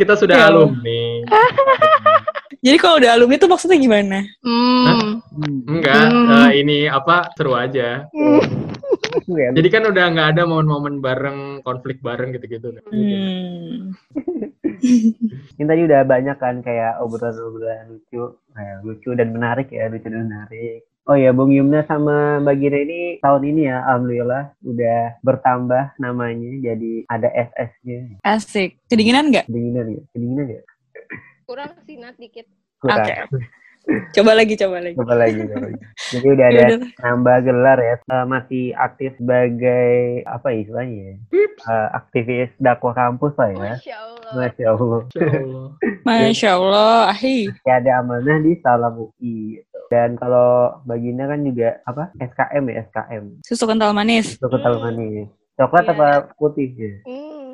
kita sudah Ya. alumni. Jadi kalau udah alumni tuh maksudnya gimana? Hmm. Enggak, Hmm. eh, ini apa seru aja. Ya. Jadi kan udah nggak ada momen-momen bareng, konflik bareng gitu-gitu. Hmm. Ini tadi udah banyak kan kayak obrolan-obrolan lucu, kayak lucu dan menarik ya, lucu dan menarik. Oh ya, Bung Yumna sama Mbak Gina ini tahun ini ya, alhamdulillah udah bertambah namanya, jadi ada SS-nya. Asik. Kedinginan nggak? Kedinginan ya, kedinginan ya. Kurang sih Nat dikit. Kurang. Oke. Coba lagi, coba lagi. Coba lagi, coba lagi. Jadi udah ada Yaudah. nambah gelar ya, Eh, masih aktif sebagai apa ya istilahnya ya? Eh, aktivis dakwah kampus lah ya. Masya Allah. Masya Allah. Insya Allah. Masya Allah, ahi. Ya, ada amanah di Salam UI. Dan kalau Bagina kan juga apa? SKM ya, SKM. Susu kental manis. Itu kental Hmm. manis. Coklat Iya. apa putih ya? Hmm.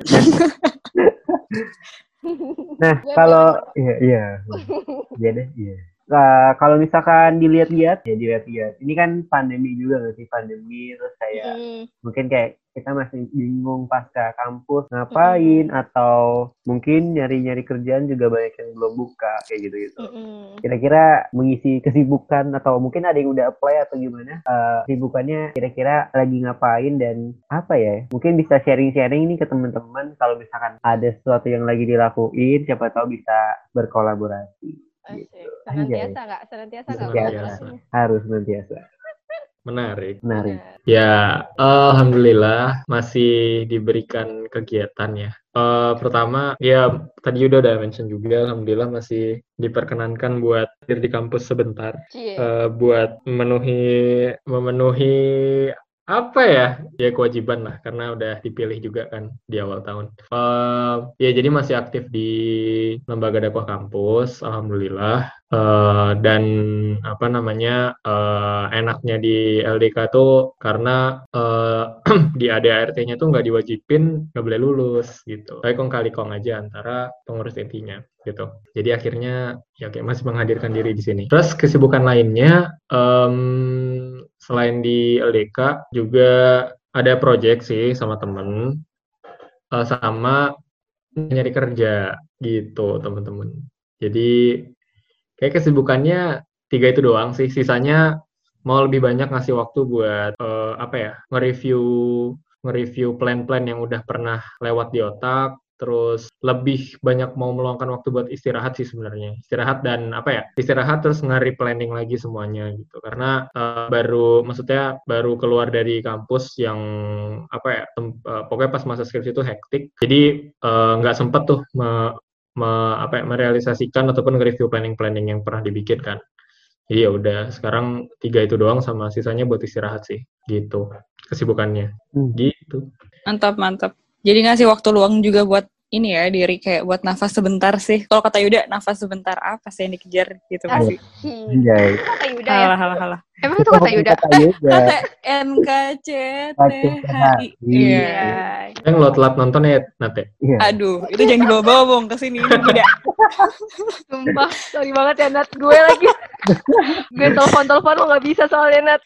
Nah, kalau iya iya. Iya deh, iya. Nah, kalau misalkan dilihat-lihat ya dilihat-lihat. Ini kan pandemi juga nggak sih pandemi terus kayak Hmm. mungkin kayak kita masih bingung pasca kampus ngapain atau mungkin nyari-nyari kerjaan juga banyak yang belum buka kayak gitu gitu. Hmm. Kira-kira mengisi kesibukan atau mungkin ada yang udah apply atau gimana? Eh, kesibukannya kira-kira lagi ngapain dan apa ya? Mungkin bisa sharing-sharing ini ke teman-teman kalau misalkan ada sesuatu yang lagi dilakuin, siapa tahu bisa berkolaborasi. Asik. Gitu. Senantiasa nggak? Senantiasa nggak? Senantiasa. Harus nantiasa. Menarik. Menarik. Ya, alhamdulillah masih diberikan kegiatan ya. Eh, pertama, ya tadi udah udah mention juga, alhamdulillah masih diperkenankan buat hadir di kampus sebentar. Eh, buat memenuhi memenuhi apa ya? Ya kewajiban lah karena udah dipilih juga kan di awal tahun. Eh, ya jadi masih aktif di lembaga dakwah kampus alhamdulillah. Eh, dan apa namanya eh, enaknya di LDK tuh karena eh, di ADART-nya tuh nggak diwajibin nggak boleh lulus gitu. Tapi kong kali kong aja antara pengurus intinya gitu. Jadi akhirnya ya kayak masih menghadirkan diri di sini. Terus kesibukan lainnya em, selain di LDK juga ada project sih sama temen eh, sama nyari kerja gitu teman-teman jadi kayak kesibukannya tiga itu doang sih. Sisanya mau lebih banyak ngasih waktu buat eh, apa ya nge-review nge-review plan-plan yang udah pernah lewat di otak terus lebih banyak mau meluangkan waktu buat istirahat sih sebenarnya. Istirahat dan apa ya istirahat terus nge-replanning lagi semuanya gitu. Karena eh, baru maksudnya baru keluar dari kampus yang apa ya tem- eh, pokoknya pas masa skripsi itu hektik. Jadi eh, nggak sempet tuh me- me- apa ya, merealisasikan ataupun nge-review planning-planning yang pernah dibikin kan. Jadi ya udah sekarang tiga itu doang sama sisanya buat istirahat sih gitu. Kesibukannya. Hmm. gitu. Mantap, mantap. Jadi ngasih waktu luang juga buat ini ya, diri kayak buat nafas sebentar sih. Kalau kata Yuda, nafas sebentar apa sih yang dikejar gitu pasti. Asik. Anjay. Kata Yuda ya? Halah, halah, halah. Emang itu kata Yuda? Kata Yuda. Kata NKCTHI. Iya. Iya. yang lo telat nonton ya Nate Iya. Aduh, itu jangan dibawa-bawa bong ke sini. Ini tidak. Sumpah, sorry banget ya Nat. Gue lagi. Gue telepon-telepon lo gak bisa soalnya Nat.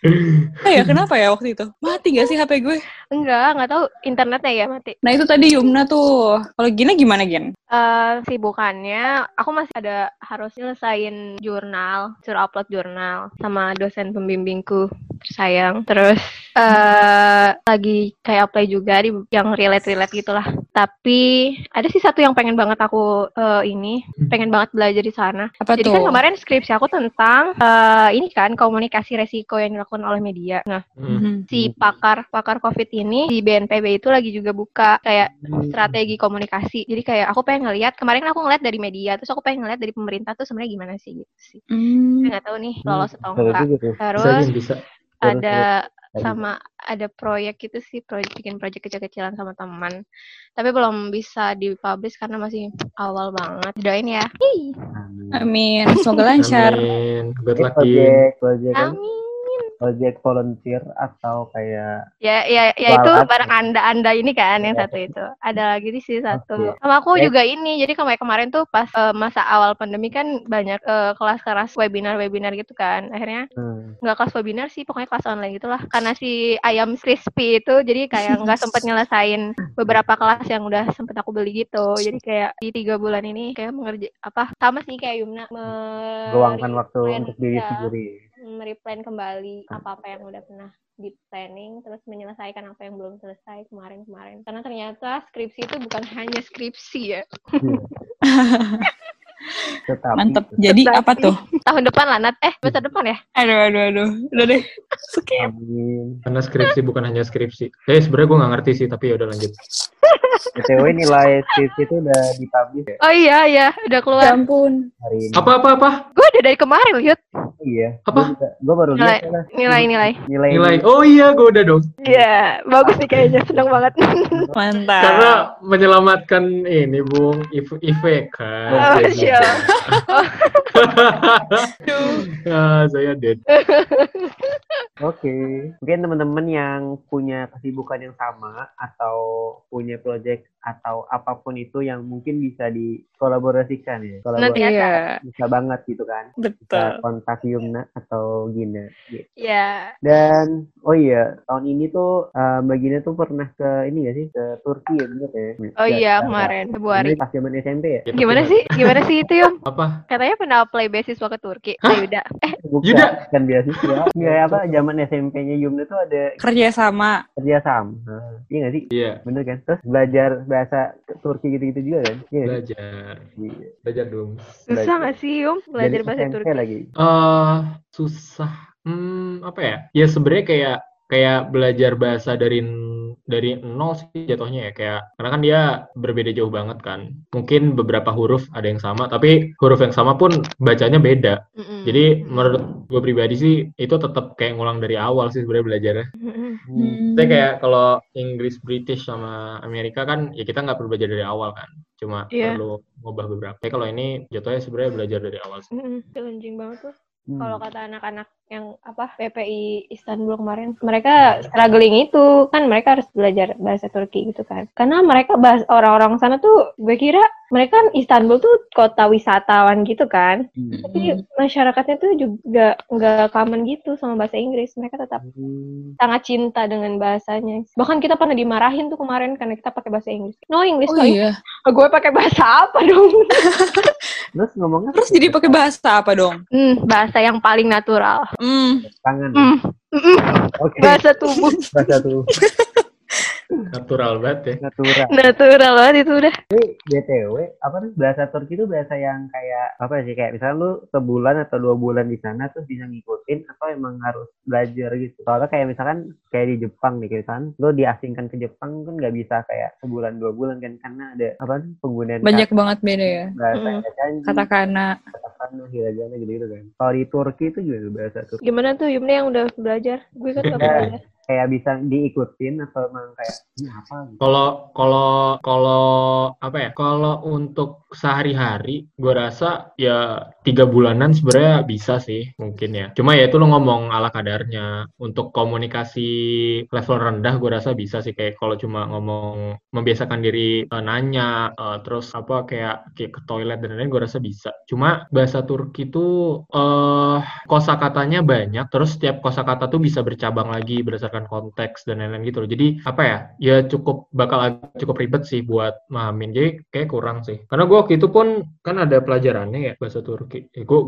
Oh ya, kenapa ya waktu itu? Mati gak sih HP gue? Enggak, nggak tahu internetnya ya mati. Nah itu tadi Yumna tuh. Kalau Gina gimana Gin? Eh sibukannya, aku masih ada harus nyelesain jurnal, suruh upload jurnal sama dosen pembimbingku sayang. Terus eh lagi kayak apply juga di yang relate-relate gitulah. Tapi ada sih satu yang pengen banget aku eh, ini, pengen banget belajar di sana. Apa Jadi tuh? kan kemarin skripsi aku tentang eh, ini kan komunikasi resiko yang dilakukan oleh media. Nah, Hmm. Mhm. si pakar pakar COVID ini di BNPB itu lagi juga buka kayak Hmm. strategi komunikasi. Jadi kayak aku pengen ngeliat kemarin aku ngeliat dari media, terus aku pengen ngeliat dari pemerintah tuh sebenarnya gimana sih gitu sih. Hmm. Saya nggak tahu nih lolos atau enggak. bisa Terus Gin, bisa ada. Sama ada proyek gitu sih, proyek bikin proyek kecil-kecilan sama teman. Tapi belum bisa dipublish karena masih awal banget. Doain ya. Hi. Amin. Amin. Semoga lancar. amin good luck project, project kan Amin. Project volunteer atau kayak Ya, ya, ya itu Barat. bareng anda-anda ini kan yang Iya. satu itu. Ada lagi sih satu. Oke. Sama aku juga ini. Jadi kayak kemarin tuh pas eh, masa awal pandemi kan banyak eh, kelas-kelas webinar-webinar gitu kan. Akhirnya hmm, nggak kelas webinar sih, pokoknya kelas online gitulah. Karena si ayam crispy itu, jadi kayak nggak sempet nyelesain beberapa kelas yang udah sempet aku beli gitu. Jadi kayak di tiga bulan ini kayak mengerja apa sama sih kayak Yumna me- luangkan waktu untuk diri ya, sendiri. Mereplan kembali apa-apa yang udah pernah di planning terus menyelesaikan apa yang belum selesai kemarin-kemarin karena ternyata skripsi itu bukan hanya skripsi ya Tetapi Mantep. Jadi Tetapi- apa tuh? tahun depan lah Nat eh masa depan ya Aduh, aduh, aduh. Udah deh. Skip. Amin. Karena skripsi bukan hanya skripsi. Eh sebenarnya gue nggak ngerti sih, tapi ya udah lanjut. BTW nilai skripsi itu udah dipublish ya oh iya iya udah Ya keluar ampun. hari ini. Apa apa apa? gue udah dari kemarin Yud iya. Apa? Gue, baru Nilai- lihat lah. nilai-nilai Nilai. Nilai. Oh iya, gue udah dong. Iya bagus nih kayaknya seneng banget Mantap. Karena menyelamatkan ini, Bung, If- IVK. Oh, Jadi- siap. Ah, saya dead. Oke. Mungkin teman-teman yang punya kesibukan yang sama atau punya project atau apa pun itu yang mungkin bisa dikolaborasikan ya. Nanti Kolaborasi Iya, bisa banget gitu kan. Bisa betul. kontak Yumna atau Gina. gitu. ya Dan oh iya, tahun ini tuh eh, Mbak Gina tuh pernah ke ini gak sih? Ke Turki ya bener ya? oh Ya, iya ya, kemarin ya. Februari Ini pas zaman SMP ya? Ya, gimana sih gimana sih itu Yum Apa? katanya pernah apply beasiswa ke Turki Ayuda eh Bukan, Yuda. kan beasiswa. Enggak apa zaman SMP-nya Yumna tuh ada Kerja sama. kerja sama. Nah, iya gak sih? Iya, Bener kan? Terus belajar bahasa Turki gitu-gitu juga kan? Iya belajar. Iya. Belajar dong. susah nggak sih Yum belajar Dari bahasa SMP Turki lagi. Eh, susah. Hmm, apa ya? Ya sebenarnya kayak kayak belajar bahasa dari dari nol sih jatuhnya ya kayak karena kan dia berbeda jauh banget kan. Mungkin beberapa huruf ada yang sama, tapi huruf yang sama pun bacanya beda. Mm-mm. Jadi menurut gue pribadi sih itu tetap kayak ngulang dari awal sih sebenarnya belajarnya. Hmm. Saya kayak kalau Inggris British sama Amerika kan ya kita nggak perlu belajar dari awal kan. Cuma Iya. perlu ngubah beberapa. Tapi kalau ini jatuhnya sebenarnya belajar dari awal sih. Mm-mm. challenging banget tuh Hmm. kalau kata anak-anak yang apa PPI Istanbul kemarin mereka struggling itu. Kan mereka harus belajar bahasa Turki gitu kan. Karena mereka bahas orang-orang sana tuh gue kira mereka kan Istanbul tuh kota wisatawan gitu kan Hmm. tapi masyarakatnya tuh juga nggak common gitu sama bahasa Inggris mereka tetap Hmm. sangat cinta dengan bahasanya bahkan kita pernah dimarahin tuh kemarin karena kita pakai bahasa Inggris no English Oh iya. gue pakai bahasa apa dong Terus ngomongnya Terus jadi pakai bahasa apa dong? hmm, bahasa yang paling natural Hmm. tangan. hmm. mm-mm. Oke. bahasa tubuh Bahasa tuh Natural banget ya. natural. natural banget itu udah Tapi BTW, apa tuh bahasa Turki itu bahasa yang kayak apa sih kayak misalnya lu sebulan atau dua bulan di sana terus bisa ngikutin atau emang harus belajar gitu. Soalnya kayak misalkan kayak di Jepang nih kayak misalkan lu diasingkan ke Jepang kan nggak bisa kayak sebulan dua bulan kan karena ada apa sih penggunaan Banyak banget beda ya. kata, bahasa Mm. kanji, Katakana. katakana, hiragana gitu-gitu kan. Kalau di Turki itu juga bahasa Turki gimana tuh Yumni yang udah belajar gue kan gak Ya. belajar kayak bisa diikutin atau emang kayak ini apa gitu. Kalau kalau kalau apa ya? Kalau untuk sehari-hari, gue rasa ya tiga bulanan sebenarnya bisa sih mungkin ya. Cuma ya itu lo ngomong ala kadarnya. Untuk komunikasi level rendah, gue rasa bisa sih kayak kalau cuma ngomong membiasakan diri eh, nanya, eh, terus apa kayak kayak ke toilet dan lain-lain, gue rasa bisa. Cuma bahasa Turki tuh eh kosakatanya banyak, terus setiap kosakata tuh bisa bercabang lagi berdasarkan konteks dan lain-lain gitu loh. Jadi apa ya? Ya cukup bakal cukup ribet sih buat mahamin. Jadi kayak kurang sih. Karena gue waktu itu pun kan ada pelajarannya ya bahasa Turki. Ya, gue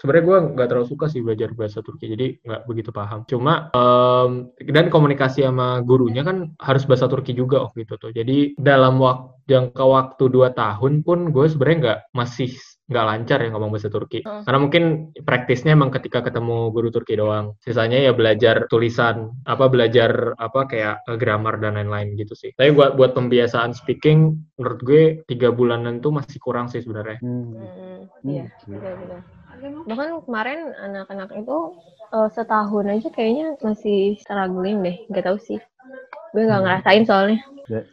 sebenarnya gue nggak terlalu suka sih belajar bahasa Turki, jadi nggak begitu paham. Cuma em, dan komunikasi sama gurunya kan harus bahasa Turki juga waktu itu tuh. Jadi dalam waktu jangka waktu dua tahun pun gue sebenarnya nggak masih nggak lancar ya ngomong bahasa Turki. Hmm. Karena mungkin praktisnya emang ketika ketemu guru Turki doang. Sisanya ya belajar tulisan, apa belajar apa kayak eh, grammar dan lain-lain gitu sih. Tapi buat buat pembiasaan speaking, menurut gue tiga bulanan tuh masih kurang sih sebenarnya. Hmm. Hmm, Hmm. iya benar-benar bahkan kemarin anak-anak itu eh, setahun aja kayaknya masih struggling deh nggak tahu sih gue nggak Hmm. ngerasain soalnya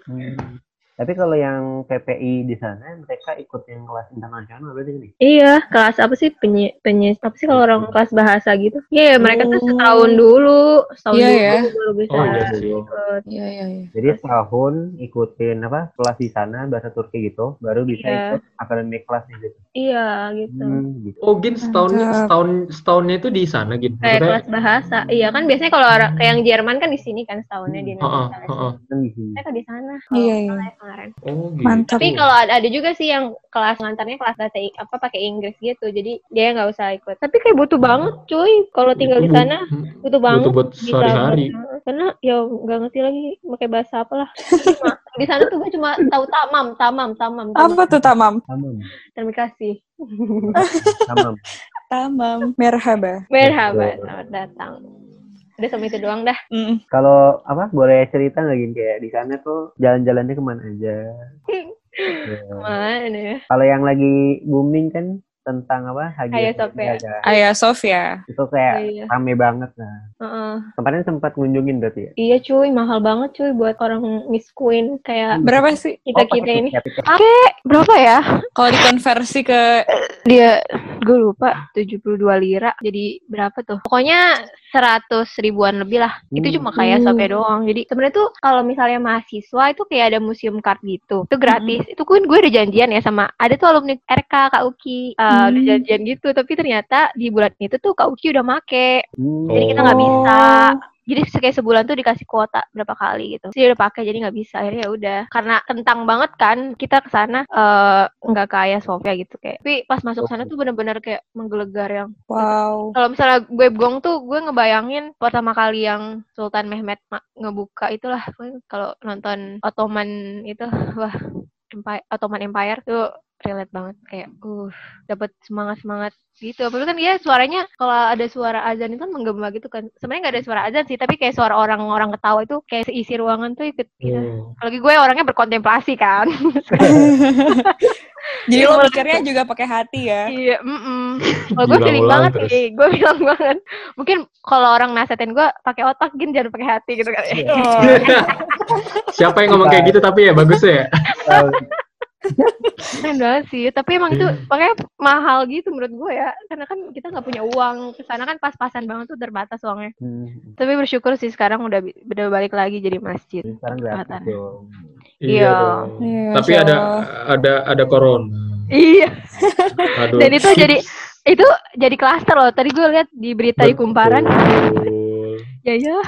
hmm. Tapi kalau yang PPI di sana mereka ikut yang kelas internasional berarti ini. Iya, kelas apa sih penyi, penyi apa sih kalau orang kelas bahasa gitu? Iya, mereka tuh Oh. setahun dulu, setahun Iya, dulu ya. baru bisa Oh, iya sih. ikut. Iya, iya, iya. Jadi setahun ikutin apa kelas di sana bahasa Turki gitu, baru bisa Iya. ikut akademik kelasnya gitu. Iya, gitu. Hmm, gitu. Oh, Gin setahunnya setahun setahunnya itu di sana, Gin. Kayak Maksudnya, kelas bahasa. Iya kan biasanya kalau orang kayak yang Jerman kan di sini kan setahunnya di Heeh, Indonesia. heeh. Kan di sini. Mereka di sana. Iya, iya. Kemarin. Oh, gitu. Mantap. Tapi kalau ada, ada juga sih yang kelas ngantarnya kelas bahasa apa pakai Inggris gitu. Jadi dia nggak usah ikut. Tapi kayak butuh banget cuy kalau tinggal di sana. bu- Butuh banget. butuh buat sehari-hari. karena ya nggak ngerti lagi pakai bahasa apalah. Di sana tuh gue cuma tahu tamam, tamam, tamam. tamam. Apa tuh tamam? Tamam. Terima kasih. Tamam. Tamam. Merhaba. Merhaba, selamat datang. Udah sama itu doang dah. Mm. Kalau apa boleh cerita nggak gini kayak di sana tuh jalan-jalannya ke mana aja? Ya. Mana ya? Kalau yang lagi booming kan tentang apa? Hagia Sophia. Ayah Sofia. Itu kayak Oh, iya. rame banget nah. Heeh. Kemarin sempat ngunjungin berarti ya? Iya cuy, mahal banget cuy buat orang Miss Queen kayak Berapa sih? kita Oh, kita ini. tiket, tiket. Oke, berapa ya? Kalau dikonversi ke Dia gue lupa 72 lira. Jadi berapa tuh? Pokoknya 100 ribuan lebih lah. Itu Hmm. cuma kayak Hmm. sampai doang. Jadi sebenarnya tuh kalau misalnya mahasiswa itu kayak ada museum card gitu. Itu gratis. Itu kan gue udah janjian ya sama ada tuh alumni RK Kak Uki. Uh, Udah Hmm. janjian gitu, tapi ternyata di bulan itu tuh Kak Uki udah make. Hmm. Jadi kita Oh. nggak bisa. Jadi kayak sebulan tuh dikasih kuota berapa kali gitu. Dia udah pakai jadi nggak bisa. Akhirnya ya udah. Karena kentang banget kan kita ke sana eh, nggak kayak Sofia gitu kayak. Tapi pas masuk sana tuh bener-bener kayak menggelegar yang. wow. Kalau misalnya gue gong tuh gue ngebayangin pertama kali yang Sultan Mehmet ngebuka itulah kalau nonton Ottoman itu wah Empire, Ottoman Empire tuh relate banget kayak uh dapat semangat semangat gitu apalagi kan dia suaranya kalau ada suara azan itu kan menggema gitu kan sebenarnya nggak ada suara azan sih tapi kayak suara orang-orang ketawa itu kayak seisi ruangan tuh ikut gitu Oh. apalagi gue orangnya berkontemplasi kan Jadi lo mikirnya juga pakai hati ya. iya mm kalau gue feeling banget terus. sih gue bilang banget mungkin kalau orang nasehatin gue pakai otak gin jangan pakai hati gitu kan Oh. Siapa yang ngomong kayak gitu tapi ya bagus ya. Keren banget sih tapi emang itu makanya mahal gitu menurut gue ya karena kan kita nggak punya uang ke sana kan pas-pasan banget tuh terbatas uangnya Hmm. tapi bersyukur sih sekarang udah udah balik lagi jadi masjid sekarang gratis Kelihatan. dong. Iya. dong. Iya, Tapi ada ada ada corona. iya Aduh. Dan itu jadi- itu jadi klaster loh tadi gue lihat di berita di kumparan Betul. ya ya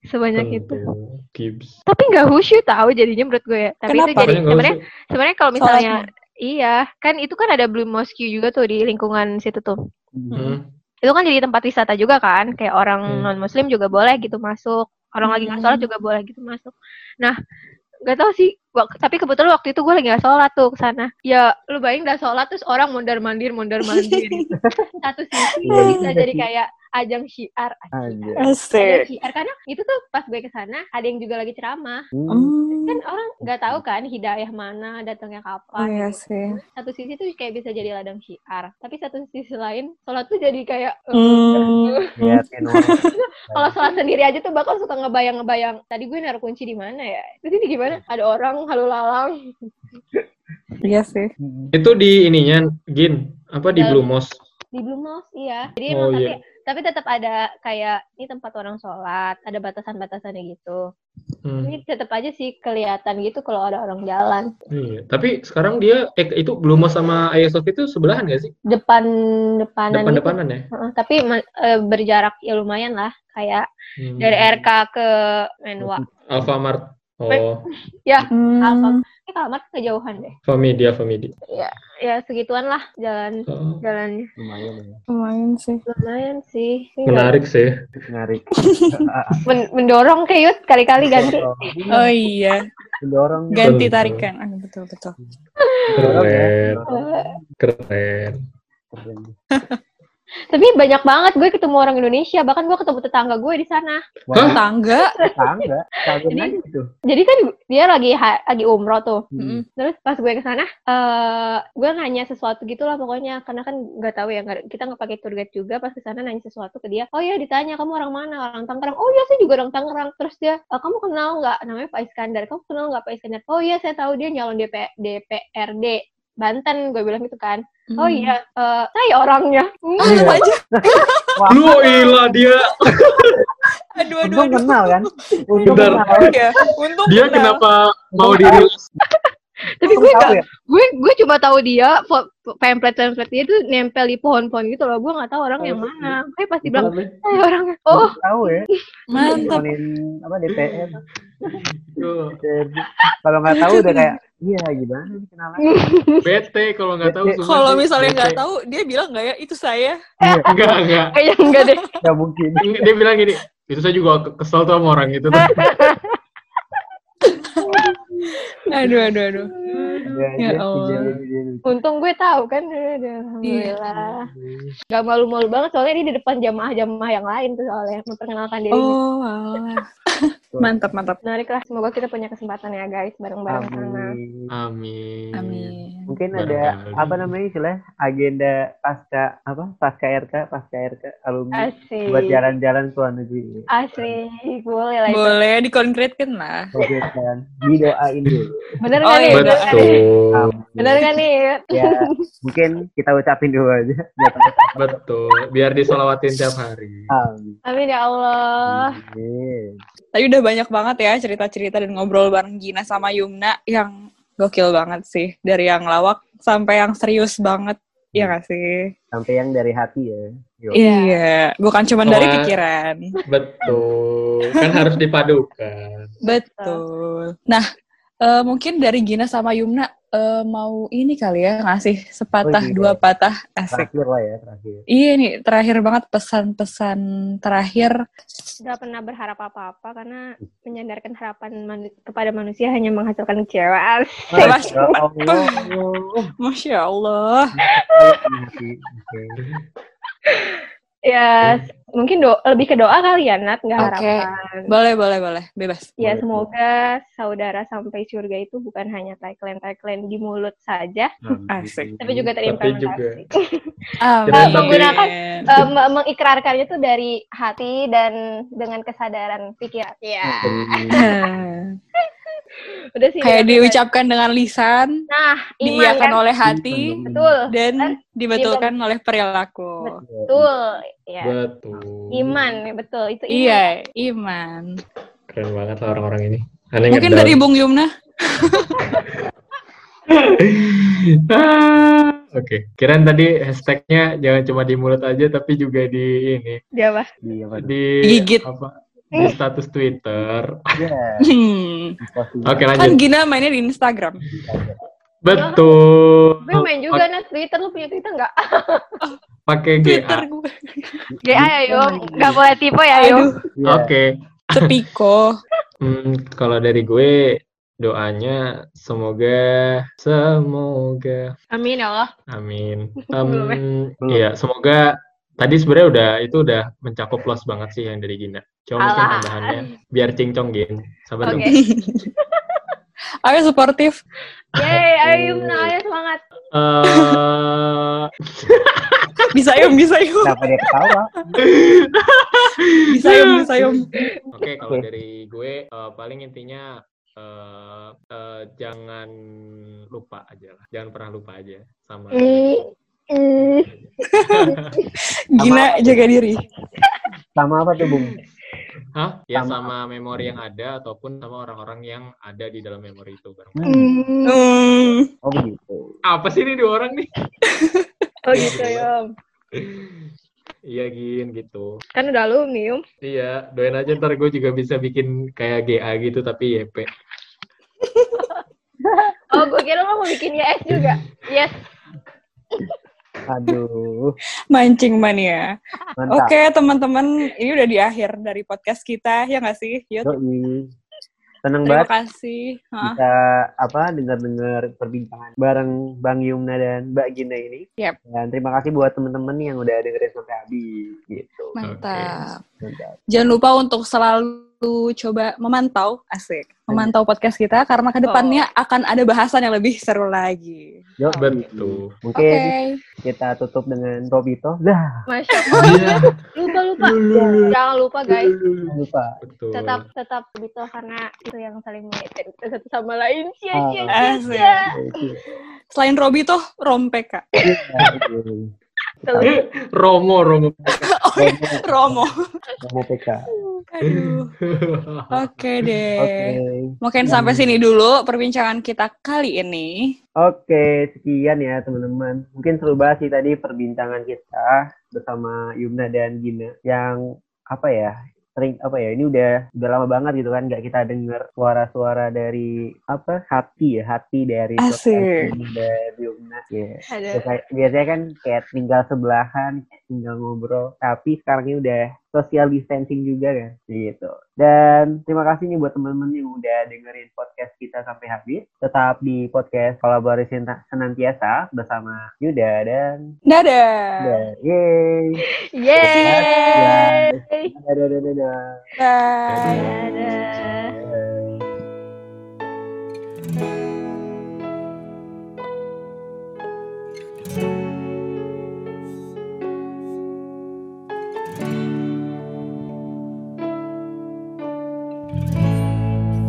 sebanyak itu Betul. Gibbs. tapi nggak khusyuk tahu jadinya menurut gue ya tapi itu Kenapa? jadi Makanya nggak sebenarnya sebenarnya kalau misalnya Sholatnya. iya kan itu kan ada Blue Mosque juga tuh di lingkungan situ tuh Hmm. Hmm. itu kan jadi tempat wisata juga kan kayak orang Hmm. non muslim juga boleh gitu masuk orang lagi nggak sholat Hmm. juga boleh gitu masuk nah nggak tahu sih wak- tapi kebetulan waktu itu gue lagi nggak sholat tuh ke sana ya lu bayangin udah sholat terus orang mondar mandir mondar mandir satu sisi Iya, bisa iya jadi kayak ajang syiar Aja. ajang Asik. syiar karena itu tuh pas gue ke sana ada yang juga lagi ceramah Hmm. Hmm. kan orang nggak tahu kan hidayah mana datangnya Oh kapan iya gitu. sih. satu sisi tuh kayak bisa jadi ladang syiar tapi satu sisi lain sholat tuh jadi kayak Hmm. Liatin orang. kalau sholat sendiri aja tuh bakal suka ngebayang-ngebayang tadi gue naruh kunci di mana ya terus ini gimana ada orang halu lalang Iya sih. Hmm. Itu di ininya Gin, apa di Blue Mosque? di Blue Mosque iya jadi Oh, emang iya. tapi tetap ada kayak ini tempat orang sholat ada batasan-batasannya gitu Hmm. ini tetap aja sih kelihatan gitu kalau ada orang jalan Iya. Tapi sekarang dia eh, itu Blue Mosque sama Hagia Sophia itu sebelahan gak sih? depan depanan gitu. Depan-depanan ya? Heeh, tapi eh, berjarak ya lumayan lah kayak Hmm. dari RK ke Menwa Alfamart. Oh, ya Hmm. Alfa eh Alfamart kejauhan deh Famidia, Famidia. ya segituan lah jalan Oh, jalannya Lumayan ya. Lumayan sih. lumayan sih Ini menarik sih. Menarik. Men- mendorong ke Yud kali-kali ganti Oh iya. Mendorong. Ganti tarikan. Ah, betul betul. Ya. Keren. Keren. Keren. Tapi banyak banget gue ketemu orang Indonesia, bahkan gue ketemu tetangga gue di sana. Wah, Tangga. tangga. Tangga Jadi- gitu. Jadi kan dia lagi ha- lagi umroh tuh. Hmm. Terus pas gue ke sana, eh gue nanya sesuatu gitu lah pokoknya karena kan nggak tahu ya nggak- kita nggak pakai tour guide juga pas ke sana nanya sesuatu ke dia. Oh iya ditanya kamu orang mana? Orang Tangerang. Oh iya saya juga orang Tangerang. Terus dia, "Eh, kamu kenal nggak namanya Pak Iskandar? Kamu kenal nggak Pak Iskandar? Oh iya saya tahu dia nyalon DP, DPRD Banten. Gue bilang gitu kan. Oh Hmm. iya, eh, saya orangnya. Hmm. Tetep aja. Wah, Lu ilah dia. Aduh, aduh, untung aduh. kenal kan? Untung Bentar. kenal. Ya, untung Dia kenal. kenapa mau dirilis? Tapi gue nggak, ya? gue gue cuma tahu dia pamphlet pamphlet dia tuh nempel di pohon-pohon gitu loh. Gue nggak tahu orang yang mana. Gue pasti bilang, saya orangnya. Oh, tahu ya. Mantap. Apa DPR. Tuh, Kalau nggak tahu udah kayak, iya gimana nih kenalan? Bete kalau nggak tahu. Kalau misalnya nggak tahu, dia bilang nggak ya itu saya. Enggak, enggak. kayaknya enggak deh. Nggak mungkin. Dia bilang gini, itu saya juga ke- kesel tuh sama orang itu tuh. Aduh, aduh, aduh. Ya, Ya Allah. Untung gue tahu kan. Alhamdulillah. Gak malu-malu banget soalnya dia di depan jamaah-jamaah yang lain tuh soalnya memperkenalkan dirinya. Oh, alah. Mantap, mantap. Menarik lah. Semoga kita punya kesempatan ya guys bareng-bareng sana. Amin. Amin. Amin. Mungkin ada apa namanya istilah agenda pasca apa pasca RK pasca RK alumni Asik. buat jalan-jalan ke luar negeri. Asik. Boleh lah itu. Boleh dikonkretkan lah. Oke kan, didoain dulu. Bener Oh, gak nih? iya, nih? Betul. Bener gak nih? Ya, mungkin kita ucapin dulu aja. Betul. Biar disolawatin tiap hari. Amin. Amin ya Allah. Amin. Tadi udah banyak banget ya cerita-cerita dan ngobrol bareng Gina sama Yumna yang gokil banget sih. Dari yang lawak sampai yang serius banget. Iya gak sih? Sampai yang dari hati ya. Iya. Bukan cuma dari pikiran. Betul. Kan harus dipadukan. Betul. Nah, eh, mungkin dari Gina sama Yumna eh, mau ini kali ya ngasih sepatah Oh, iya. dua patah asik. Terakhir lah ya, terakhir. Iya nih terakhir banget pesan-pesan terakhir. Gak pernah berharap apa-apa karena menyandarkan harapan manu- kepada manusia hanya menghasilkan kecewa. Masya Allah. Masya Allah. Hati. Oke. Ya, mungkin do lebih ke doa kali ya, Nat, nggak Oke. harapan. Boleh boleh boleh bebas. Ya, Boleh. semoga saudara sampai surga itu bukan hanya tagline-tagline di mulut saja, Asik. tapi juga Tapi terimplementasi. Amin. Jangan menggunakan, Eh, me- mengikrarkannya tuh dari hati dan dengan kesadaran pikiran. Ya, Nah, udah sih. kayak diucapkan dengan lisan, Nah, iman diiyakan kan? oleh hati, Betul, dan dibetulkan oleh perilaku. betul. Ya, Betul. iman, ya, betul. Itu iman. Iya, iman. Keren banget lah orang-orang ini. Aneh Mungkin dari Bung Yumna. Ah, Oke, kirain tadi hashtagnya jangan cuma di mulut aja, tapi juga di ini, Dia apa? Iya, Pak. di Gigit. apa? Di status Twitter. Iya. Posting. Oke Kan lanjut. Gina mainnya di Instagram. Betul. Gue main juga, Nat. Twitter, lu punya Twitter nggak? Pakai Twitter GA. gue. GA ya, yo. Nggak boleh tipe ya, yo. Aduh, Iya. Oke. Sepiko. Hmm, kalau dari gue doanya semoga semoga Amin ya Allah. amin. Ya? Belum. Iya, semoga tadi sebenarnya udah itu udah mencakup luas banget sih yang dari Gina. Coba mungkin tambahannya biar cincong Gin. Sabar Oke. dong. Ayo suportif. Yeay, ayo Yumna, ayo semangat. Eh, Bisa yum, bisa yum. Kenapa dia ketawa? Bisa yum, bisa yum. Oke, kalau Oke. dari gue eh, paling intinya eh, eh, jangan lupa aja lah. Jangan pernah lupa aja sama. Gina jaga diri. Sama apa tuh, Bung? Hah? Ya Sama sama memori yang ada ataupun sama orang-orang yang ada di dalam memori itu bareng. Mm. Hmm. Oh begitu. Apa sih ini dua orang nih? Oh gitu, Yum. Iya Gin gitu. Kan udah alumni, Yum. Iya, doain aja ntar gue juga bisa bikin kayak GA gitu tapi YP. Oh, gue kira lo mau bikin YS juga. Yes. Aduh, Mancing mania. mantap. Oke teman-teman, ini udah di akhir dari podcast kita, ya nggak sih? Yuk. Yoi. seneng Terima banget kasih. Hah? bisa apa dengar-dengar perbincangan bareng Bang Yumna dan Mbak Gina ini. Yap. Dan terima kasih buat temen-temen yang udah dengerin sampai habis gitu. Mantap. Mantap. Jangan lupa untuk selalu coba memantau, asik, memantau podcast kita karena ke depannya akan ada bahasan yang lebih seru lagi. Yuk, Betul. Oke, mungkin kita tutup dengan Robito. Dah, Masya Allah. Iya. Lupa lupa. Jangan lupa guys. lupa. Betul. Tetap tetap gitu karena itu yang saling mengingatkan kita satu sama lain. Cia Ah. cia cia. Asik. cia. Selain Robi tuh Rompek, Kak. Telur. Romo, Romo. Oh iya, Romo. Mau PK. Aduh. Oke deh. Oke. Mungkin sampai sini dulu perbincangan kita kali ini. Oke, sekian ya teman-teman. Mungkin seru banget sih tadi perbincangan kita bersama Yumna dan Gina yang apa ya? Sering apa ya? Ini udah udah lama banget gitu kan nggak kita dengar suara-suara dari apa? Hati ya, hati dari Asik. Dan Yumna. Ya. Biasanya kan kayak tinggal sebelahan, tinggal ngobrol. Tapi sekarang ini udah social distancing juga kan, gitu. Dan terima kasih nih buat teman-teman yang udah dengerin podcast kita sampai habis. Tetap di podcast kolaborasi Sena- senantiasa bersama Yuda dan Dadah. dan yeay. Yeay. Dadah, dadah, dadah. Bye. Dadah.